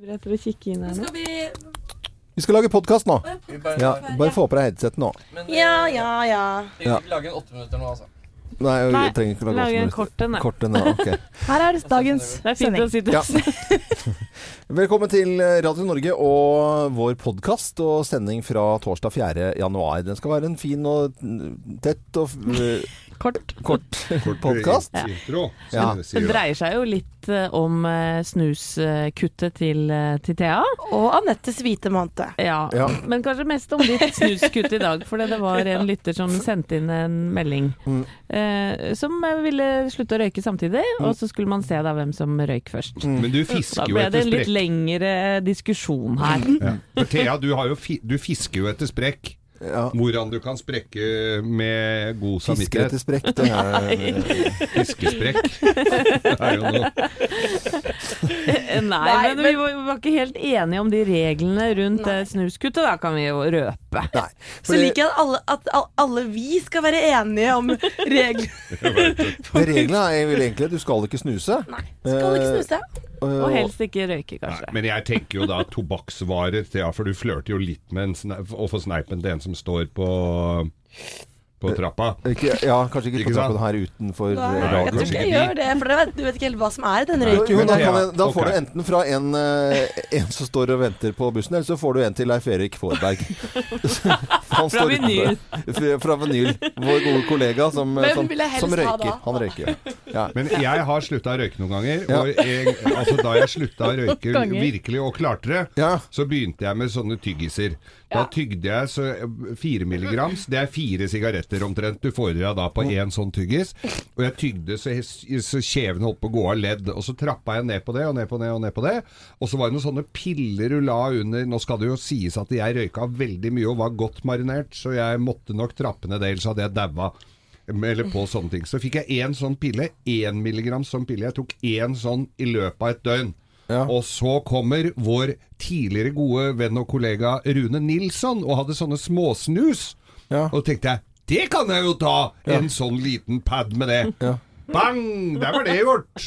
Etter å kikke inn her nå. Skal vi Vi skal lage podkast nå. Bare, Ja, bare få på deg headset nå. Men eh, Ja, ja, ja. vi ja. ikke lage en åtte minutter nå, altså. Nei, vi trenger ikke lage åtte kort en, da. Kort en, ja, ok. Her er dagens Det er fint sending. å sitte Ja. Velkommen til Radio Norge og vår podkast og sending fra torsdag 4. januar. Den skal være en fin og tett og Kort. kort podkast. Ja. Ja. Det dreier seg jo litt eh, om eh, snuskuttet til, eh, til Thea. Og Anettes hvite måned. Ja, Ja. men kanskje mest om ditt snuskutt i dag, for det var en lytter som sendte inn en melding Mm. eh, som ville slutte å røyke samtidig, og så skulle man se da hvem som røyk først. Mm. Men du fisker jo etter sprekk. Da ble det en litt lengre diskusjon her. Ja. For Thea, du, har jo fi du fisker jo etter sprekk. Ja. Hvordan du kan sprekke med god samvittighet. sprekk, det er Fiskesprekk. Det er jo noe. Nei, Nei, men vi var, vi var ikke helt enige om de reglene rundt Nei. snuskuttet, da kan vi jo røpe. Nei. Så liker jeg at alle, at alle vi skal være enige om reglene. Reglene er vel egentlig at Du skal ikke snuse. Nei, skal ikke snuse. Og helst ikke røyke, Nei, kanskje. men jeg tenker jo da tobakksvarer, ja, for du flørter jo litt med en å få sneipen til en som står på, på trappa. Ikke, ja, kanskje ikke Ikke på sant? trappen her utenfor Nei, eh, jeg tror ikke jeg gjør det, for du vet, du vet ikke helt hva som er i den røyken. jo, da, kan jeg, da får du enten fra en, eh, en som står og venter på bussen, eller så får du en til Leif Erik Forberg. Han Fra vinyl. utenfor. Fra, fra vinyl. Vår gode kollega som, som, som røyker. Han røyker. Ja. Men jeg har slutta å røyke noen ganger. Ja. Og jeg, altså da jeg slutta å røyke virkelig og klarte det, Ja. så begynte jeg med sånne tyggiser. Da tygde jeg så fire milligrams. Det er fire sigaretter omtrent du får i deg da på én sånn tyggis. Og jeg tygde så, så kjeven holdt på å gå av ledd. Og så trappa jeg ned på det og ned på det og ned på det. Og så var det noen sånne piller du la under. Nå skal det jo sies at jeg røyka veldig mye og var godt marinert, så jeg måtte nok trappe ned det, ellers hadde jeg daua. Eller på sånne ting. Så fikk jeg én sånn pille. Én milligram sånn pille. Jeg tok én sånn i løpet av et døgn. Ja. Og så kommer vår tidligere gode venn og kollega Rune Nilsson og hadde sånne småsnus. Ja. Og tenkte jeg det kan jeg jo ta! En sånn liten pad med det. Ja. Bang! Der var det gjort!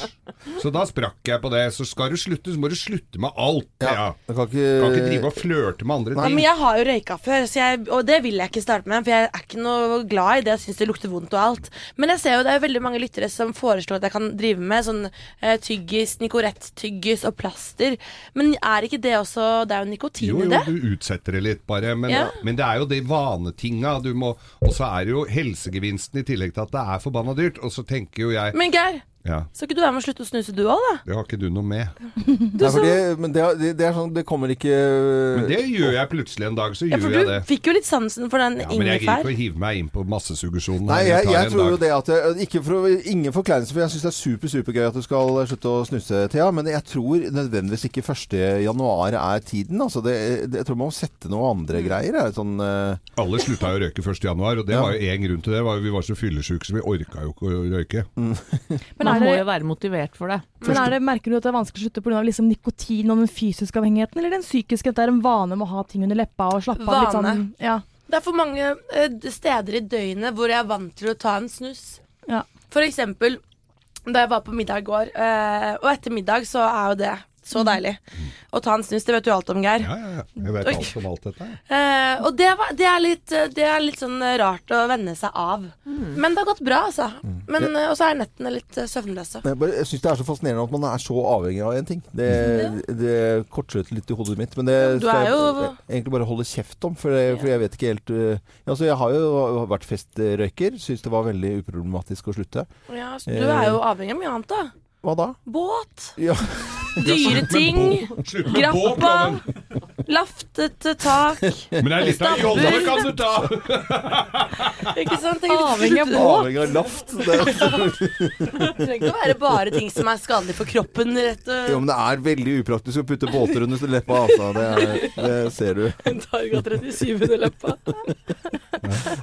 Så da sprakk jeg på det. Så skal du slutte, så må du slutte med alt. Ja. Ja. Kan ikke, Kan ikke drive og flørte med andre Ja, ting. men jeg har jo røyka før, så jeg, og det vil jeg ikke starte med. For jeg er ikke noe glad i det. Jeg syns det lukter vondt og alt. Men jeg ser jo det er veldig mange lyttere som foreslår at jeg kan drive med sånn eh, tyggis, Nicorette-tyggis og plaster. Men er ikke det også Det er jo nikotin Jo, i jo, det. du utsetter det litt, bare. Men, Ja. men det er jo de vanetinga du må Og så er det jo helsegevinsten i tillegg til at det er forbanna dyrt. Og så tenker jo jeg. Men Geir, Ja, skal ikke du være med å slutte å snuse du òg, da? det har ikke du noe med. Nei, for det, men det, det, det er sånn Det kommer ikke Men det gjør jeg plutselig en dag, så Ja, gjør for jeg du det. fikk jo litt sansen for den Ja, men jeg gidder ingefær. ikke å hive meg inn på massesuggesjonen. Nei, her. jeg, tar jeg en tror jo dag. det at jeg, ikke for, å- Ingen forkleinelse, for jeg syns det er super, supergøy at du skal slutte å snuse, Thea. Men jeg tror nødvendigvis ikke 1. januar er tiden. Altså det, det, jeg tror man må sette noen andre Mm. greier. Er sånn eh, Alle slutta jo å røyke 1. januar, og det Ja. var jo én grunn til det. Var, jo- vi var så fyllesyke så vi orka jo ikke å røyke. Men Man må jo være motivert for det. men er det, merker du at det er vanskelig å slutte pga. Liksom nikotin og den fysiske avhengigheten, eller den psykiske? At det er en vane med å ha ting under leppa og slappe av litt Vane. sånn Ja. Det er for mange eh, steder i døgnet hvor jeg er vant til å ta en snus. Ja. For eksempel da jeg var på middag i går, eh, og etter middag så er jo det så deilig. Å ta en snus, det vet du alt om, Geir. Ja, ja, ja. Jeg vet alt om alt dette. Eh, og det, var, det, er litt, eh, det er litt sånn eh, rart å venne seg av. Men det har gått bra, altså. Men, eh, og så er nettene litt uh, søvnløse. Jeg, bare- jeg syns det er så fascinerende at man er så avhengig av en ting. Det, det kortslutter litt i hodet mitt. Men det Du skal er jo- jeg egentlig bare holde kjeft om, for, det, for jeg vet ikke helt uh, altså Jeg har jo vært festrøyker. Syns det var veldig uproblematisk å slutte. Ja, så du er jo avhengig av mye annet, da. Hva da? Båt, Ja. Dyre ting, grappa, laftete tak. Men det er litt av jolle kan du ta! Ikke sant? Avhengig av båt. Avhengig av laft. Det, Det trenger ikke å være bare ting som er skadelig for kroppen. Rett jo, men det er veldig upraktisk å putte båter under leppa, altså. Det, er, det ser du. Targa 37 under leppa.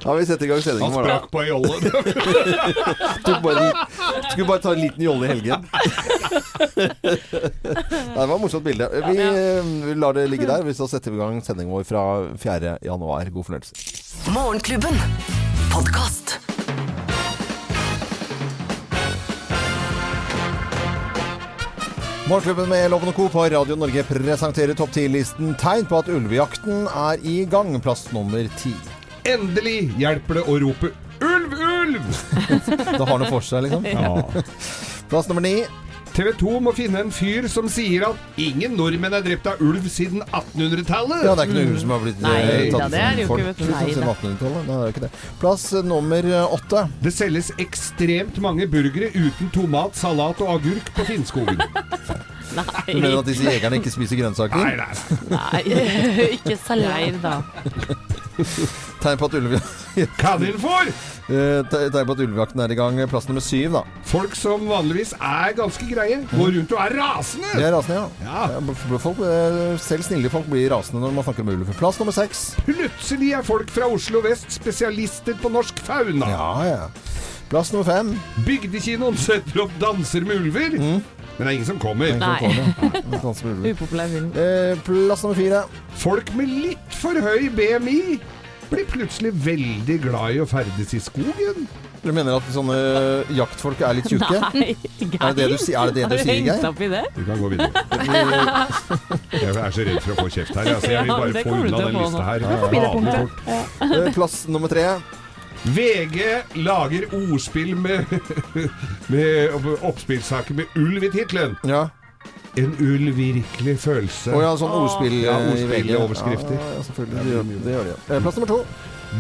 Ja, vi setter i gang sendingen Han vår, da. sprakk på ei jolle. Skulle bare ta en liten jolle i helgen. Det var et morsomt bilde. Vi, eh, vi lar det ligge der. Så setter vi i gang sendingen vår fra 4. januar. God fornøyelse. Morgenklubben. Podcast. Morgenklubben med Loven og Co. på Radio Norge presenterer topp 10-listen tegn på at ulvejakten er i gang. Plass nummer ti. Endelig hjelper det å rope 'ulv, ulv'! Det har noe for seg, liksom. Ja. Plass nummer ni. TV 2 må finne en fyr som sier at ingen nordmenn er drept av ulv siden 1800-tallet. Ja, det er ikke noe ulv som har blitt Nei, eh, da, tatt det er folk ikke, vet Nei, siden 1800-tallet. Det er ikke det. Plass eh, nummer eh, åtte. Det selges ekstremt mange burgere uten tomat, salat og agurk på Finnskogen. Du mener at disse jegerne ikke spiser grønnsaker? Nei, nei, nei. Nei, Ikke salat. leir da. Tegn på at ulve... Kaninfår! Eh, te- Tegn på at ulvejakten er i gang. Plass nummer syv, da. Folk som vanligvis er ganske greie, går rundt og er rasende! rasende. er rasende, ja. Ja. Folk, eh, selv snille folk blir rasende når man snakker om ulv. Plass nummer seks. Plutselig er folk fra Oslo vest spesialister på norsk fauna. Ja, ja. Plass nummer fem. Bygdekinoen setter opp danser med ulver, men det er ingen som kommer. Nei. som kommer. Upopulær film. Eh, Plass nummer fire. Folk med litt for høy BMI blir plutselig veldig glad i å ferdes i skogen. Du mener at sånne jaktfolk er litt tjukke? Nei, Er det det du sier, er det det du Har du hengt opp i det? Vi kan gå videre. Jeg er så redd for å få kjeft her. Altså, jeg vil bare det få unna den lista her. Ja, det Faen punktet. Eh, Plass nummer tre. VG lager ordspill med, med oppspillsaker med ulv i tittelen. Ja. En uvirkelig følelse. Oh, ja, sånn ordspill Ja, eh, ordspill i overskrifter. Ja, ja, selvfølgelig. Det gjør, det gjør de. Eh, Plass nummer to.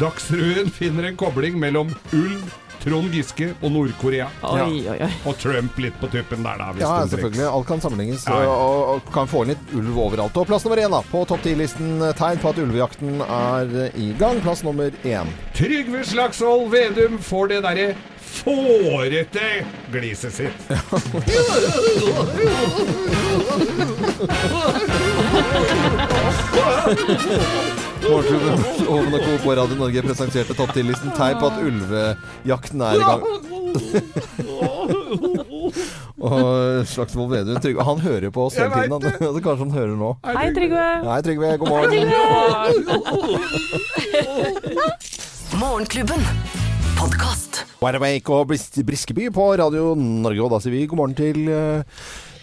Dagsrevyen finner en kobling mellom ulv, Trond Giske og Nord-Korea. Oi. Og Trump litt på tuppen der, da. Hvis Ja, selvfølgelig. Alt kan sammenlignes. Ja, ja. Og, og, kan få inn litt ulv overalt. Og plass nummer én da, på topp ti-listen. Tegn på at ulvejakten er eh, i gang. Plass nummer én. Trygve Slagsvold Vedum får det derre fårete gliset sitt. Morgenklubben Oven og Co. på Radio Norge presenterte topp 10-listen Tegn på at ulvejakten er i gang. og Slagsvold Vedum Trygve Han hører på oss hele tiden. Han. Altså, kanskje han hører nå. Hei, Trygve. Hei, Trygve, god morgen. Morgenklubben. Podkast. Wide Awake og Briskeby på Radio Norge. Og da sier vi god morgen til, eh,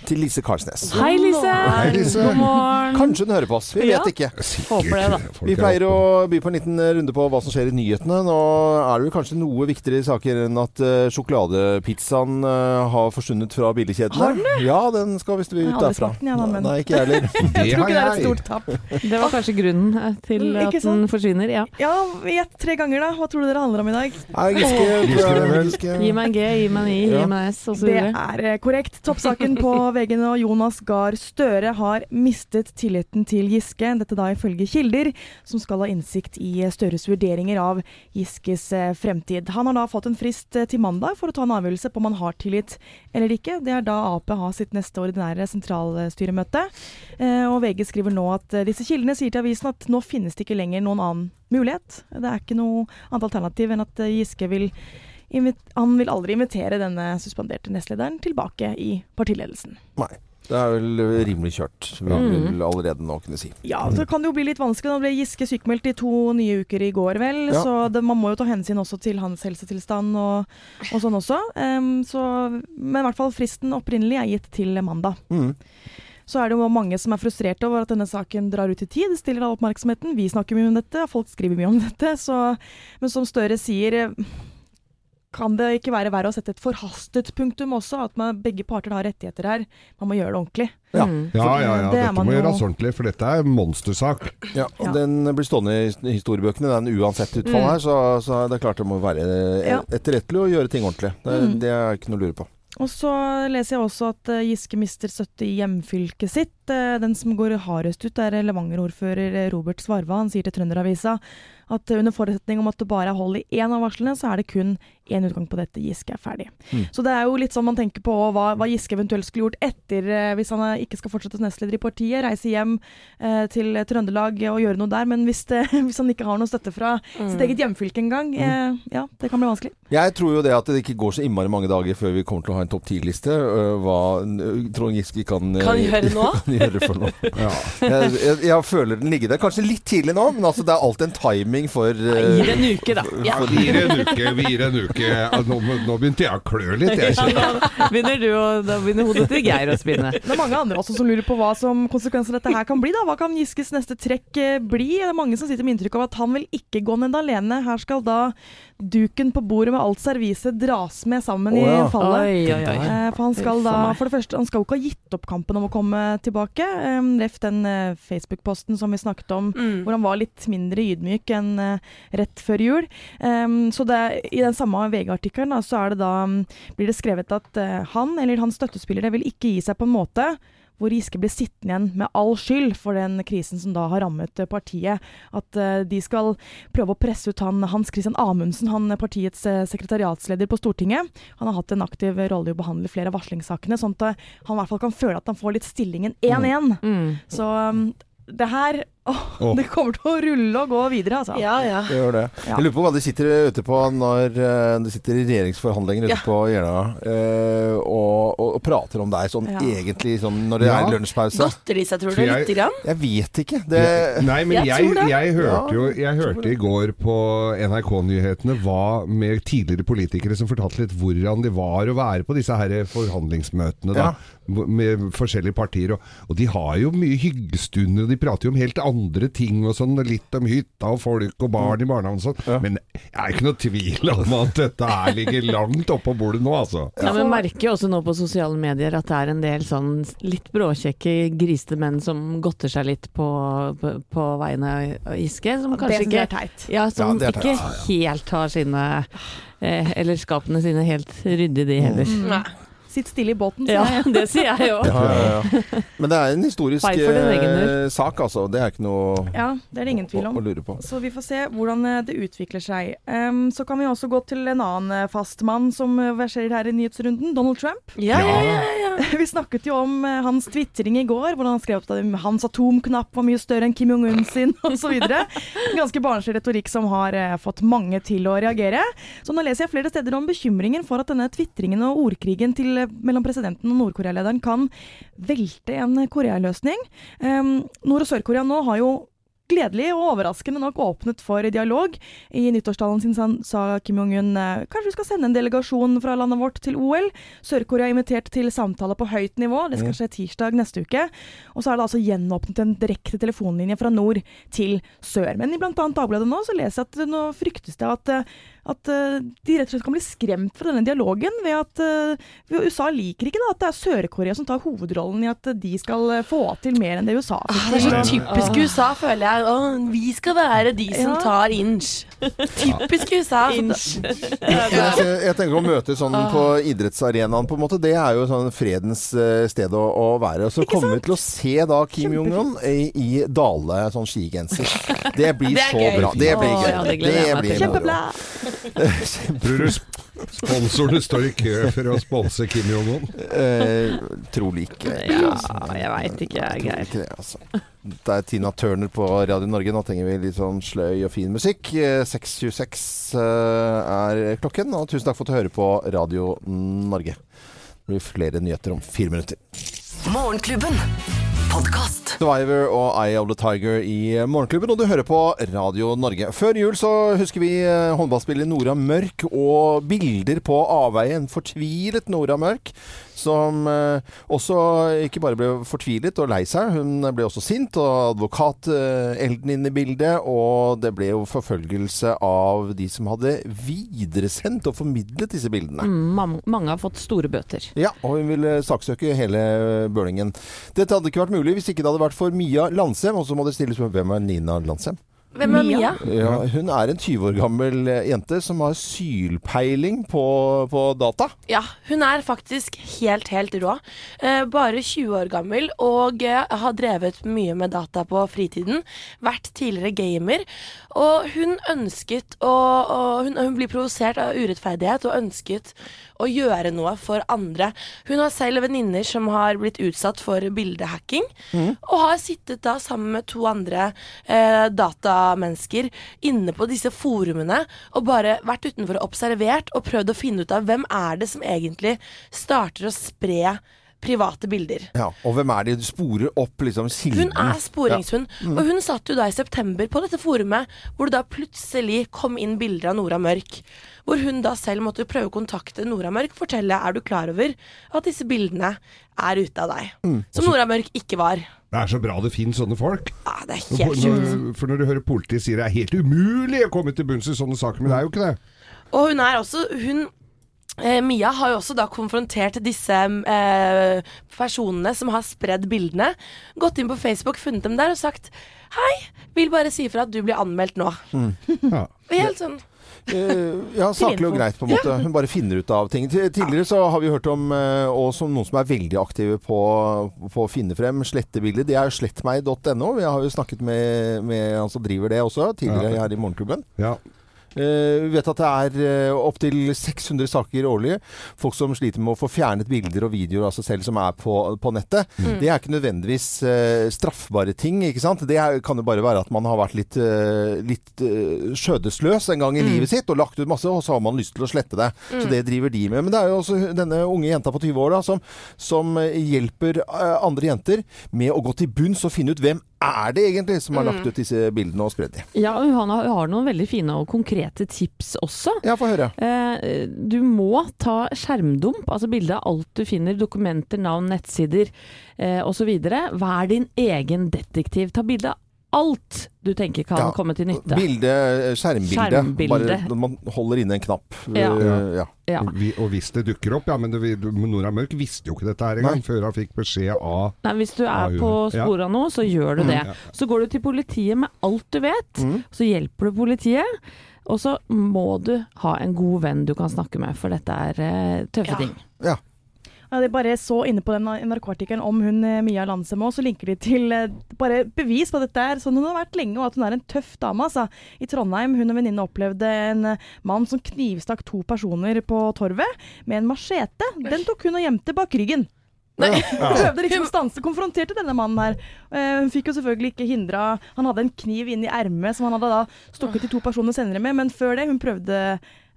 til Lise Karsnes. Hei, Lise. Hei, Lise. God morgen. Kanskje hun hører på oss. Vi vet ikke. Håper det, da. Vi pleier å by på en liten runde på hva som skjer i nyhetene. Nå er det jo kanskje noe viktigere saker enn at eh, sjokoladepizzaen eh, har forsvunnet fra billigkjedene. Har den det? Ja, den skal visst Jeg ut derfra. Nei, ikke jeg heller. Jeg tror ikke det er et stort tap. Det var kanskje grunnen eh, til Mm, at ikke den forsvinner. Ja. Ja, gjett tre ganger, da. Hva tror du dere handler om i dag? Nei, Giske, Giske. Giske. Gi meg en G, gi meg en I, Ja. gi meg en S, osv. Det er korrekt. Toppsaken på VG nå. Jonas Gahr Støre har mistet tilliten til Giske. Dette da ifølge kilder som skal ha innsikt i Støres vurderinger av Giskes eh, fremtid. Han har da fått en frist eh, til mandag for å ta en avgjørelse på om han har tillit eller ikke. Det er da Ap har sitt neste ordinære sentralstyremøte. Eh, Og VG skriver nå at disse kildene sier til avisen at nå finnes det ikke lenger noen annen mulighet. Det er ikke noe annet alternativ enn at Giske vil han vil aldri invitere denne suspenderte nestlederen tilbake i partiledelsen. Nei. Det er vel rimelig kjørt, vil Mm. vi vel allerede nå kunne si. Ja, så kan det jo bli litt vanskelig. Nå ble Giske sykemeldt i to nye uker i går, vel. Ja. Så det, man må jo ta hensyn også til hans helsetilstand og, og sånn også. Um, så, men i hvert fall fristen opprinnelig er gitt til mandag. Mm. Så er det jo mange som er frustrerte over at denne saken drar ut i tid. Det stiller all oppmerksomheten. Vi snakker mye om dette, folk skriver mye om dette. Så, men som Støre sier, kan det ikke være verre å sette et forhastet punktum også? At man, begge parter har rettigheter her. Man må gjøre det ordentlig. Ja. Mm. Ja, ja, ja. Det Dette må gjøres ordentlig, for dette er monstersak. Ja, og Ja. Den blir stående i historiebøkene, den uansett utfall Mm. her. Så, så det er klart det må være eh, etterrettelig å gjøre ting ordentlig. Det, Mm. det er ikke noe å lure på. Og så leser jeg også at eh, Giske mister støtte i hjemfylket sitt. Eh, den som går hardest ut, er Levanger-ordfører Robert Svarva. Han sier til Trønderavisa at eh, under forutsetning om at det bare er hold i én av varslene, så er det kun én utgang på dette. Giske er ferdig. Mm. Så det er jo litt sånn man tenker på hva, hva Giske eventuelt skulle gjort etter, eh, hvis han eh, ikke skal fortsette som nestleder i partiet. Reise hjem eh, til Trøndelag og gjøre noe der. Men hvis, det, hvis han ikke har noe støtte fra sitt eget hjemfylke engang, eh, ja, det kan bli vanskelig. Jeg tror jo det at det ikke går så innmari mange dager før vi kommer til å ha en topp ti-liste. Hva Trond Giske kan, øh, Kan gjøre nå? kan gjøre for noe. Ja. Jeg, jeg, jeg føler den ligger der. Kanskje litt tidlig nå, men altså det er alltid en timing oppvarming for Gi det en uke, da. Ja. Vi gir en uke, vi gir en uke. Nå, nå begynte jeg å klø litt. Jeg Ja, kjenner. da begynner du å, da begynner hodet til Geir å spinne. Det er mange andre også som lurer på hva som konsekvenser dette her kan bli. da. Hva kan Giskes neste trekk eh, bli? Det er mange som sitter med inntrykk av at han vil ikke gå ned alene. Her skal da duken på bordet med alt serviset dras med sammen oh, ja. i fallet. Oi, oi, oi. Eh, For han skal da, for det første, han skal jo ikke ha gitt opp kampen om å komme tilbake. Eh, Ref den eh, Facebook-posten som vi snakket om, Mm. hvor han var litt mindre ydmyk enn eh, rett før jul. Så det, i den samme VG-artikkelen så er det da, um, blir det skrevet at eh, han eller hans støttespillere vil ikke gi seg på en måte hvor Giske blir sittende igjen med all skyld for den krisen som da har rammet eh, partiet. At uh, de skal prøve å presse ut han Hans Christian Amundsen, han eh, partiets sekretariatsleder på Stortinget. Han har hatt en aktiv rolle i å behandle flere av varslingssakene, sånn at han i hvert fall kan føle at han får litt stillingen 1-1. Mm. Så um, det her åh, oh. Det kommer til å rulle og gå videre, altså. Ja, ja. Det gjør det. Ja. Jeg lurer på hva de sitter ute på når eh, de sitter i regjeringsforhandlinger ute Ja. på Jeløya eh, og, og, og prater om deg sånn Ja. egentlig sånn når det Ja. er lunsjpause. Godter de seg, tror du? Jeg- Lite grann? Jeg vet ikke. Det, Nei, men Jeg jeg, jeg, hørte jo Jeg hørte i går på NRK-nyhetene hva med tidligere politikere som fortalte litt hvordan det var å være på disse her forhandlingsmøtene da, med forskjellige partier. Og, og de har jo mye hyggestunder, og de prater jo om helt andre ting og sånn. Litt om hytta og folk og barn i barnehagen og sånn. Ja. Men jeg er ikke noe tvil om at dette her ligger langt oppå bordet nå, altså. Ja, men merker jo også nå på sosiale medier at det er en del sånn litt bråkjekke, grisete menn som godter seg litt på, på, på vegne av Giske. Som kanskje ikke er teit. Ja, som Ja, teit. ikke helt har sine eh, Eller skapene sine helt ryddig, de heller. Nei. Sitt stille i båten, sier Ja, jeg. det sier jeg jo. ja, ja, ja. Men det er en historisk eh, sak, altså. Det er ikke noe Ja, det er det ingen tvil om. å lure på. Så vi får se hvordan eh, det utvikler seg. Um, så kan vi også gå til en annen eh, fast mann som verserer her i nyhetsrunden, Donald Trump. Ja, ja, ja, ja. Vi snakket jo om hans tvitring i går, hvordan han skrev opp at hans atomknapp var mye større enn Kim Jong-un sin, osv. Ganske barnslig retorikk som har fått mange til å reagere. Så nå leser jeg flere steder om bekymringen for at denne tvitringen og ordkrigen til, mellom presidenten og Nord-Korea-lederen kan velte en Korea-løsning. Um, Nord- og Sør-Korea nå har jo gledelig og overraskende nok åpnet for dialog. I nyttårstalen sin sa- sa Kim Jong-un eh, kanskje vi skal sende en delegasjon fra landet vårt til OL. Sør-Korea er invitert til samtaler på høyt nivå. Det skal skje tirsdag neste uke. Og så er det altså gjenåpnet en direkte telefonlinje fra nord til sør. Men i bl.a. Dagbladet nå så leser jeg at nå fryktes det at, eh, at eh, de rett og slett kan bli skremt fra denne dialogen ved at eh, USA liker ikke da at det er Sør-Korea som tar hovedrollen i at de skal eh, få til mer enn det USA Ah, det er så typisk USA, føler jeg. Å, vi skal være de som Ja. tar inch. Typisk USA. Jeg, jeg tenker å møte sånn på idrettsarenaen, på en måte. Det er jo sånn fredens sted å, å være. Og så kommer vi til å se da Kim Jong-un i, i Dale sånn skigenser. Det blir Det så gøy. bra. Det blir gøy. gøy. ja, det gleder jeg meg til. moro. Tror du sponsorene står i kø for å sponse Kim Jong-un? Eh, trolig ikke. Ja, jeg veit ikke, jeg, Geir. ikke det, altså. Det er Tina Turner på Radio Norge. Nå trenger vi litt sånn sløy og fin musikk. Eh, 6.26 eh, er klokken, og tusen takk for at du hører på Radio Norge. Det blir flere nyheter om fire minutter. Morgenklubben. Podkast. Survivor og Eye of the Tiger i Morgenklubben, og du hører på Radio Norge. Før jul så husker vi eh, håndballspiller Nora Mørk og bilder på avveie. En fortvilet Nora Mørk. Som eh, også ikke bare ble fortvilet og lei seg, hun ble også sint. Og advokat-Elden inn i bildet. Og det ble jo forfølgelse av de som hadde videresendt og formidlet disse bildene. Mm, mange har fått store bøter. Ja, og hun ville saksøke hele bølingen. Dette hadde ikke vært mulig hvis ikke det hadde vært for Mia Landsem. Og så må det stilles hvem er Nina Landsem? Hvem er Mia? Ja, hun er en 20 år gammel eh, jente som har sylpeiling på, på data. Ja, hun er faktisk helt, helt rå. Eh, bare 20 år gammel og eh, har drevet mye med data på fritiden. Vært tidligere gamer. Og hun ønsket å og hun, hun blir provosert av urettferdighet og ønsket å gjøre noe for andre. Hun har selv venninner som har blitt utsatt for bildehacking, og har sittet da sammen med to andre eh, datamennesker inne på disse forumene og bare vært utenfor og observert og prøvd å finne ut av hvem er det som egentlig starter å spre private bilder. Ja, og hvem er det du sporer opp liksom kilden? Hun er sporingshund. Og hun satt jo da i september på dette forumet hvor det da plutselig kom inn bilder av Nora Mørk. Hvor hun da selv måtte prøve å kontakte Nora Mørk, fortelle er du klar over at disse bildene er ute av deg. Som Nora Mørk ikke var. Det er så bra det finnes sånne folk. Ja, det er helt når, for når du hører politiet sier det er helt umulig å komme til bunns i sånne saker, men det er jo ikke det. Og hun er også hun eh, Mia har jo også da konfrontert disse eh, personene som har spredd bildene. Gått inn på Facebook, funnet dem der og sagt Hei, vil bare si ifra at du blir anmeldt nå. Ja. Helt sånn Eh, ja, saklig og greit, på en måte. Hun bare finner ut av ting. Tidligere så har vi hørt om eh, og som noen som er veldig aktive på, på å finne frem slettebilder. Det er slettmeg.no. Vi har jo snakket med, med han som driver det også, tidligere her i Morgenklubben. Ja. Eh, vi vet at det er uh, opptil 600 saker årlig. Folk som sliter med å få fjernet bilder og videoer av seg selv som er på, på nettet. Det er ikke nødvendigvis eh, straffbare ting. ikke sant? Det kan jo bare være at man har vært litt, litt eh, skjødesløs en gang i livet sitt og lagt ut masse, og så har man lyst til å slette det. Så det driver de med. Men det er jo også denne unge jenta på 20 år da, som, som eh, hjelper eh, andre jenter med å gå til bunns og finne ut hvem er det egentlig som har lagt ut disse bildene og spredd dem. Ja, hun har, har noen veldig fine og konkrete tips også. Ja, få høre. Eh, du må ta skjermdump, altså bilde av alt du finner. Dokumenter, navn, nettsider eh, osv. Vær din egen detektiv. Ta bilde av alt du tenker kan Ja, komme til nytte. Bilde, eh, skjermbilde. Skjermbilde. Bare når man holder inne en knapp. Ja. Eh, ja. Ja. Vi, og hvis det dukker opp, ja, men det, Nora Mørk visste jo ikke dette her engang, før han fikk beskjed av Nei, hvis du er på sporet av noe, så gjør du det. Ja. Så går du til politiet med alt du vet, Mm. så hjelper du politiet. Og så må du ha en god venn du kan snakke med, for dette er eh, tøffe Ja. ting. ja. Ja, de bare så inne på den NRK-artikkelen om hun eh, Mia Landsem også, så linker de til eh, bare bevis på dette er sånn hun har vært lenge, og at hun er en tøff dame. Altså. I Trondheim hun og venninne opplevde en eh, mann som knivstakk to personer på torvet med en machete. Den tok hun og gjemte bak ryggen. Nei. Prøvde liksom å stanse, konfronterte denne mannen her. Hun fikk jo selvfølgelig ikke hindra Han hadde en kniv inni ermet som han hadde da stukket til to personer senere med, men før det, hun prøvde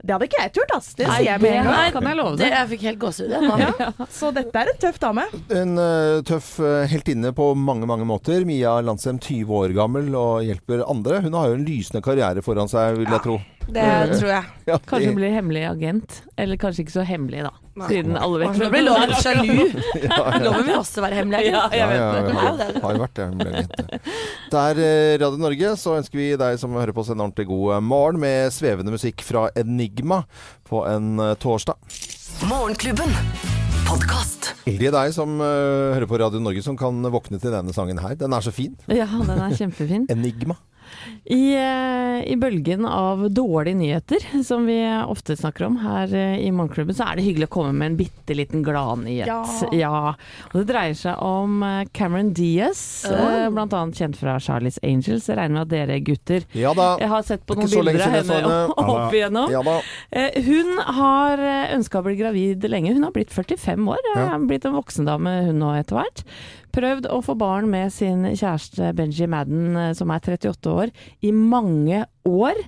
Det hadde ikke jeg turt, ass. Det sier jeg med en gang. Kan jeg love Det, deg. jeg fikk helt gåsehud igjen nå. Så dette er en tøff dame. En uh, tøff uh, heltinne på mange mange måter. Mia Landsem, 20 år gammel og hjelper andre. Hun har jo en lysende karriere foran seg, vil jeg tro. Det tror jeg. Ja, Kanskje hun blir hemmelig agent. Eller kanskje ikke så hemmelig, da. Siden alle vet Nå blir loven sjalu. Loven vil også være hemmelig. Ja, agent. jeg vet ja, det. har, jo vært det. det ble. Der eh, Radio Norge så ønsker vi deg som hører på oss en ordentlig god eh, morgen med svevende musikk fra Enigma på en eh, torsdag. Morgenklubben. Podcast. Det er deg som hører på Radio Norge som kan våkne til denne sangen her. Den er så fin. Ja, den er kjempefin. Enigma. I, eh, I bølgen av dårlige nyheter, som vi ofte snakker om her eh, i Morgenklubben, så er det hyggelig å komme med en bitte liten gladnyhet. Ja. Og det dreier seg om eh, Cameron Diaz, oh. annet kjent fra Charlies Angels. Jeg regner med at dere gutter Ja da. Jeg har sett på noen bilder av henne opp igjennom. Ja da. Hun har ønska å bli gravid lenge. Hun har blitt 45 år. Ja. Ja. Blitt en voksendame hun nå etter hvert. Prøvd å få barn med sin kjæreste Benji Madden, eh, som er 38 år, i mange år.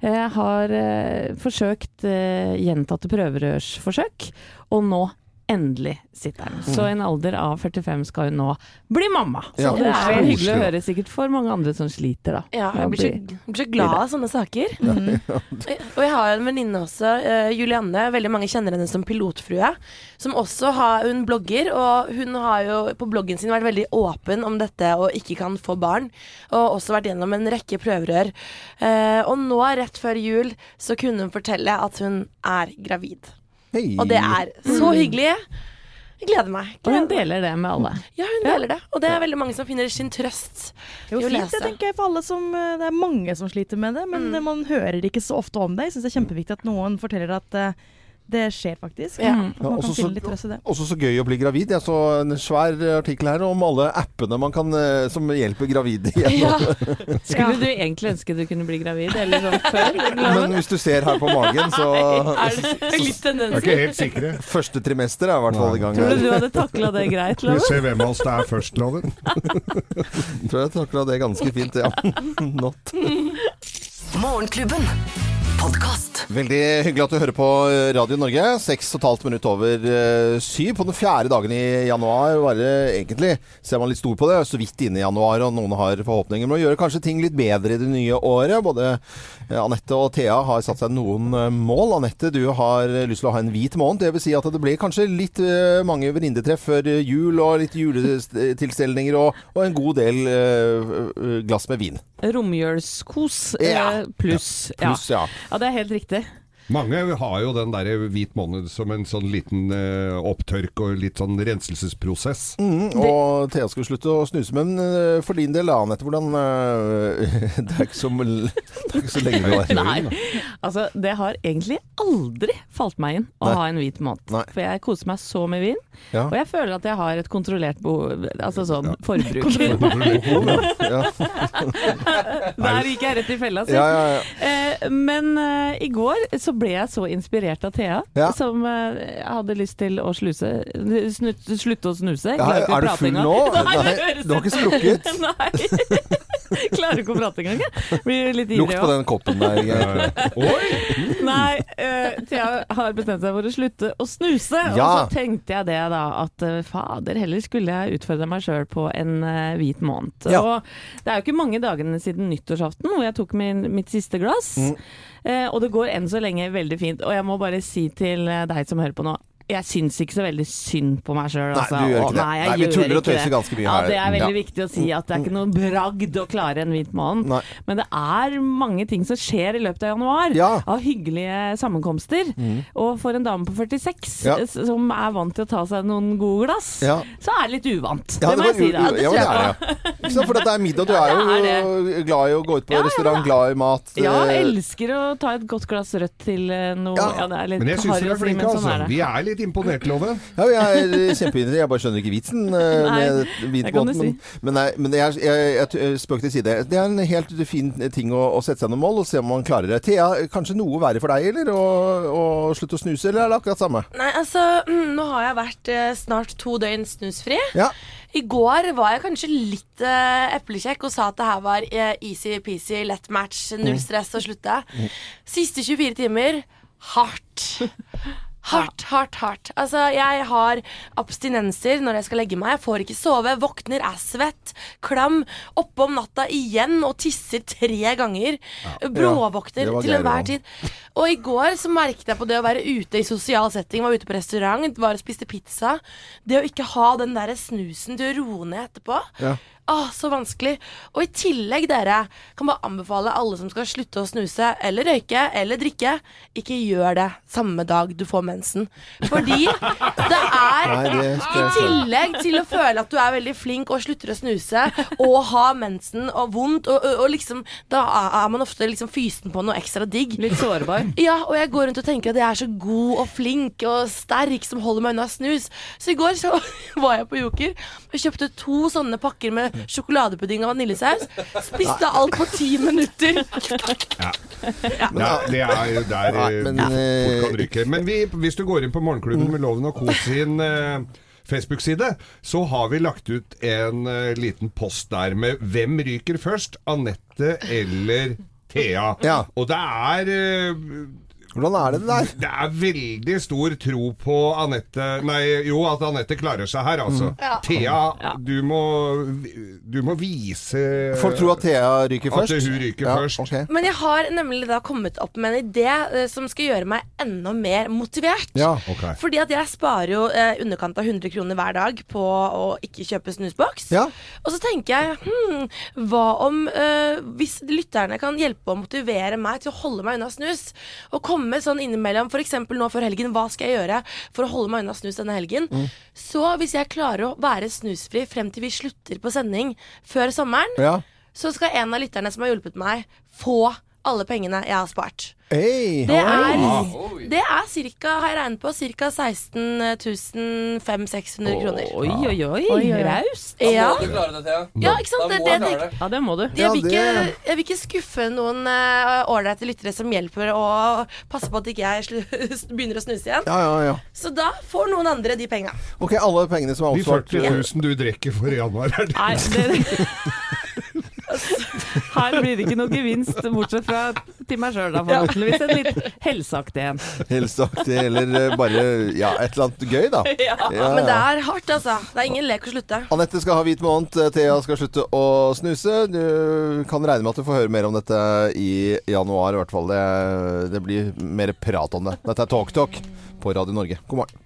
Eh, har eh, forsøkt eh, gjentatte prøverørsforsøk, og nå endelig sitter den. Så i en alder av 45 skal hun nå bli mamma. Så Ja. det er jo hyggelig å høre sikkert for mange andre som sliter, da. Ja, jeg blir så, blir så glad av sånne saker. Og jeg har en venninne også, uh, Julianne. Veldig mange kjenner henne som pilotfrue. Som også har, Hun blogger, og hun har jo på bloggen sin vært veldig åpen om dette og ikke kan få barn. Og også vært gjennom en rekke prøverør. Uh, og nå, rett før jul, så kunne hun fortelle at hun er gravid. Hei. Og det er så hyggelig. Jeg gleder meg. Og hun deler det med alle. Ja, hun deler det. Og det er veldig mange som finner sin trøst Det i jo å fint, lese. det tenker jeg, for alle som eh, Det er mange som sliter med det, men Mm. man hører ikke så ofte om det. Jeg syns det er kjempeviktig at noen forteller at eh, det skjer faktisk. Ja. Ja, også så-. Også så gøy å bli gravid. Jeg så en svær artikkel her om alle appene man kan, eh, som hjelper gravide Ja. Skulle du egentlig ønske du kunne bli gravid, eller sånn før? Men hvis du ser her på magen, så Er det litt tendenser? er ikke helt sikre. Første trimester er i hvert fall i gang Tror du du hadde takla det greit, Vi ser hvem av oss det er først, Loven. Tror jeg takla det ganske fint, ja. Not. Morgenklubben. Podkast. Veldig hyggelig at du hører på Radio Norge. Seks og et halvt minutt over eh, syv på den fjerde dagen i januar. Bare egentlig ser man litt stor på det. Så vidt inne i januar, og noen har forhåpninger om å gjøre kanskje ting litt bedre i det nye året. Både eh, Anette og Thea har satt seg noen eh, mål. Anette, du har lyst til å ha en hvit måned. Det vil si at det blir kanskje litt eh, mange venninnetreff før jul, og litt juletilstelninger og, og en god del eh, glass med vin. Romjølskos Ja. eh, pluss. Pluss, ja. Ja, det er helt riktig. Mange har jo den der hvit måned som en sånn liten uh, opptørk og litt sånn renselsesprosess. Mm, og Thea skulle slutte å snuse, men uh, for din del, Anette, hvordan uh, det, er ikke så, det er ikke så lenge du har Nei, altså det har egentlig aldri falt meg inn å Nei. ha en hvit måned. Nei. For jeg koser meg så med vin, Ja. og jeg føler at jeg har et kontrollert behov, altså sånn forbruk. Ja. Der gikk jeg rett i fella, si. Ja, ja, ja. Eh, men i går så ble jeg så inspirert av Thea, Ja. som uh, hadde lyst til å sluse, snu, slutte å snuse. Ja, er, er du full nå? Nei, Nei, du har ikke sprukket? Nei. Klarer ikke å prate engang. jeg. Blir litt ivrig Lukt på også. den koppen der. Oi! Nei, uh, Thea har bestemt seg for å slutte å snuse. Ja. Og så tenkte jeg det da, at uh, fader, heller skulle jeg utfordre meg sjøl på en uh, hvit måned. Ja. Og det er jo ikke mange dagene siden nyttårsaften hvor jeg tok min, mitt siste glass. Mm. Eh, og det går enn så lenge veldig fint. Og jeg må bare si til eh, deg som hører på nå. Jeg syns ikke så veldig synd på meg sjøl. Nei, Altså. du gjør ikke det. Nei, jeg Nei, vi tuller og tøyser ganske mye ja, her. Det er veldig Ja. viktig å si at det er ikke noen bragd å klare en hvit måned. Men det er mange ting som skjer i løpet av januar. Ja. Av hyggelige sammenkomster. Og for en dame på 46 Ja. som er vant til å ta seg noen gode glass, Ja. så er det litt uvant. Ja, det må jeg si. Det. Det er det. For dette er middag. Du er jo glad i å gå ut på restaurant, ja. glad i mat. Ja, eh, jeg elsker å ta et godt glass rødt til eh, noe Ja. ja. det er litt Men jeg syns dere er flinke, sånn altså. Vi er litt imponert, Love? Ja, jeg er kjempeinteressert. Jeg bare skjønner ikke vitsen eh, Nei, med du måte. Men, men, nei, men jeg, jeg, jeg, jeg spøk til side. Det er en helt fin ting å, å sette seg noen mål og se om man klarer det. Thea, kanskje noe verre for deg, eller? Å, slutte å snuse, eller er det akkurat samme? Nei, altså, mm, nå har jeg vært eh, snart to døgn snusfri. Ja. I går var jeg kanskje litt uh, eplekjekk og sa at det her var easy-peasy, lett match, null stress å slutte. Siste 24 timer hardt. Hardt, hardt, hardt. Altså, jeg har abstinenser når jeg skal legge meg. Jeg får ikke sove, våkner, er svett, klam, oppe om natta igjen og tisser tre ganger. Bråvåkner Ja, til enhver tid. Og i går så merket jeg på det å være ute i sosial setting, var ute på restaurant, var og spiste pizza. Det å ikke ha den der snusen til å roe ned etterpå. Ja. Åh, så vanskelig. Og i tillegg, dere, kan bare anbefale alle som skal slutte å snuse eller røyke eller drikke, ikke gjør det samme dag du får mensen. Fordi det er Nei, det i tillegg til å føle at du er veldig flink og slutter å snuse, og ha mensen og vondt, og, og, og liksom Da er man ofte liksom fysen på noe ekstra digg. Litt sårbar. Ja, og jeg går rundt og tenker at jeg er så god og flink og sterk som holder meg unna snus. Så i går så var jeg på Joker og kjøpte to sånne pakker med sjokoladepudding og vaniljesaus. Spiste alt på ti minutter. Ja, det er jo der ja, eh, men, fort eh, kan ryke. Men vi, hvis du går inn på Morgenklubben med Loven og Co. sin eh, Facebook-side, så har vi lagt ut en uh, liten post der med hvem ryker først, Anette eller Thea. Ja. Og det er eh, Hvordan er det det der? det er veldig stor tro på Anette Nei, jo, at Anette klarer seg her, altså. Mm. Thea, du må, du må vise Folk tror at Thea ryker At først. hun ryker ja, først. Okay. Men jeg har nemlig da kommet opp med en idé eh, som skal gjøre meg enda mer motivert. Ja. okay. Fordi at jeg sparer jo eh, underkant av 100 kroner hver dag på å ikke kjøpe snusboks. Ja. Og så tenker jeg hm, hva om eh, hvis lytterne kan hjelpe å motivere meg til å holde meg unna snus? Og komme sånn innimellom, f.eks. nå før helgen, hva skal jeg gjøre for å holde meg unna snus denne helgen? Mm. Så hvis jeg klarer å være snusfri frem til vi slutter på sending før sommeren, ja. så skal en av lytterne som har hjulpet meg, få alle pengene jeg har spart. Hey. Det er, Oi. det er cirka, har jeg regnet på, ca. 16 500-600 kroner. Oi, oi, oi. Raust. Da Ja. må du klare det, Thea. Ja, ikke sant? Da Det, må det, du det, det. Ja, det må du. jeg, vil ikke, jeg vil ikke skuffe noen ålreite uh, lyttere som hjelper å passe på at ikke jeg slu, begynner å snuse igjen. Ja, ja, ja. Så da får noen andre de penga. Ok, alle pengene som er oppsvart. De oppspart 40 000 du drikker for i januar, er det Nei, det, her blir det ikke noe gevinst, bortsett fra til meg sjøl, da, forhåpentligvis. En litt helseaktig en. Helseaktig, eller eh, bare ja, et eller annet gøy, da. Ja, Men det er hardt, altså. Det er ingen lek å slutte. Anette skal ha hvit måned, Thea skal slutte å snuse. Du kan regne med at du får høre mer om dette i januar, i hvert fall. Det, det blir mer prat om det. Dette er Talk Talk på Radio Norge. God morgen.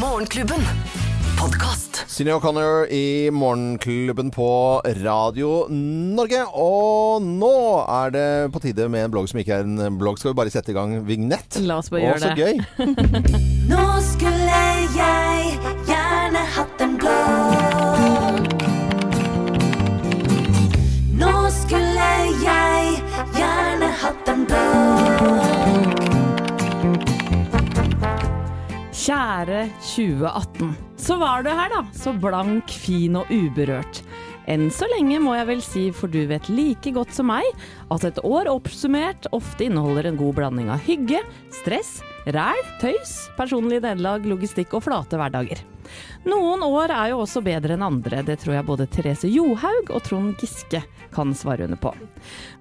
Morgenklubben. Podkast. Synne O'Connor i Morgenklubben på Radio Norge. Og nå er det på tide med en blogg som ikke er en blogg. Skal vi bare sette i gang vignett? La oss bare gjøre det. Å, så gøy. Nå skulle jeg gjerne hatt en blogg. Kjære 2018. Så var du her, da. Så blank, fin og uberørt. Enn så lenge, må jeg vel si, for du vet like godt som meg at et år oppsummert ofte inneholder en god blanding av hygge, stress, ræl, tøys, personlig nederlag, logistikk og flate hverdager. Noen år er jo også bedre enn andre, det tror jeg både Therese Johaug og Trond Giske kan svare under på.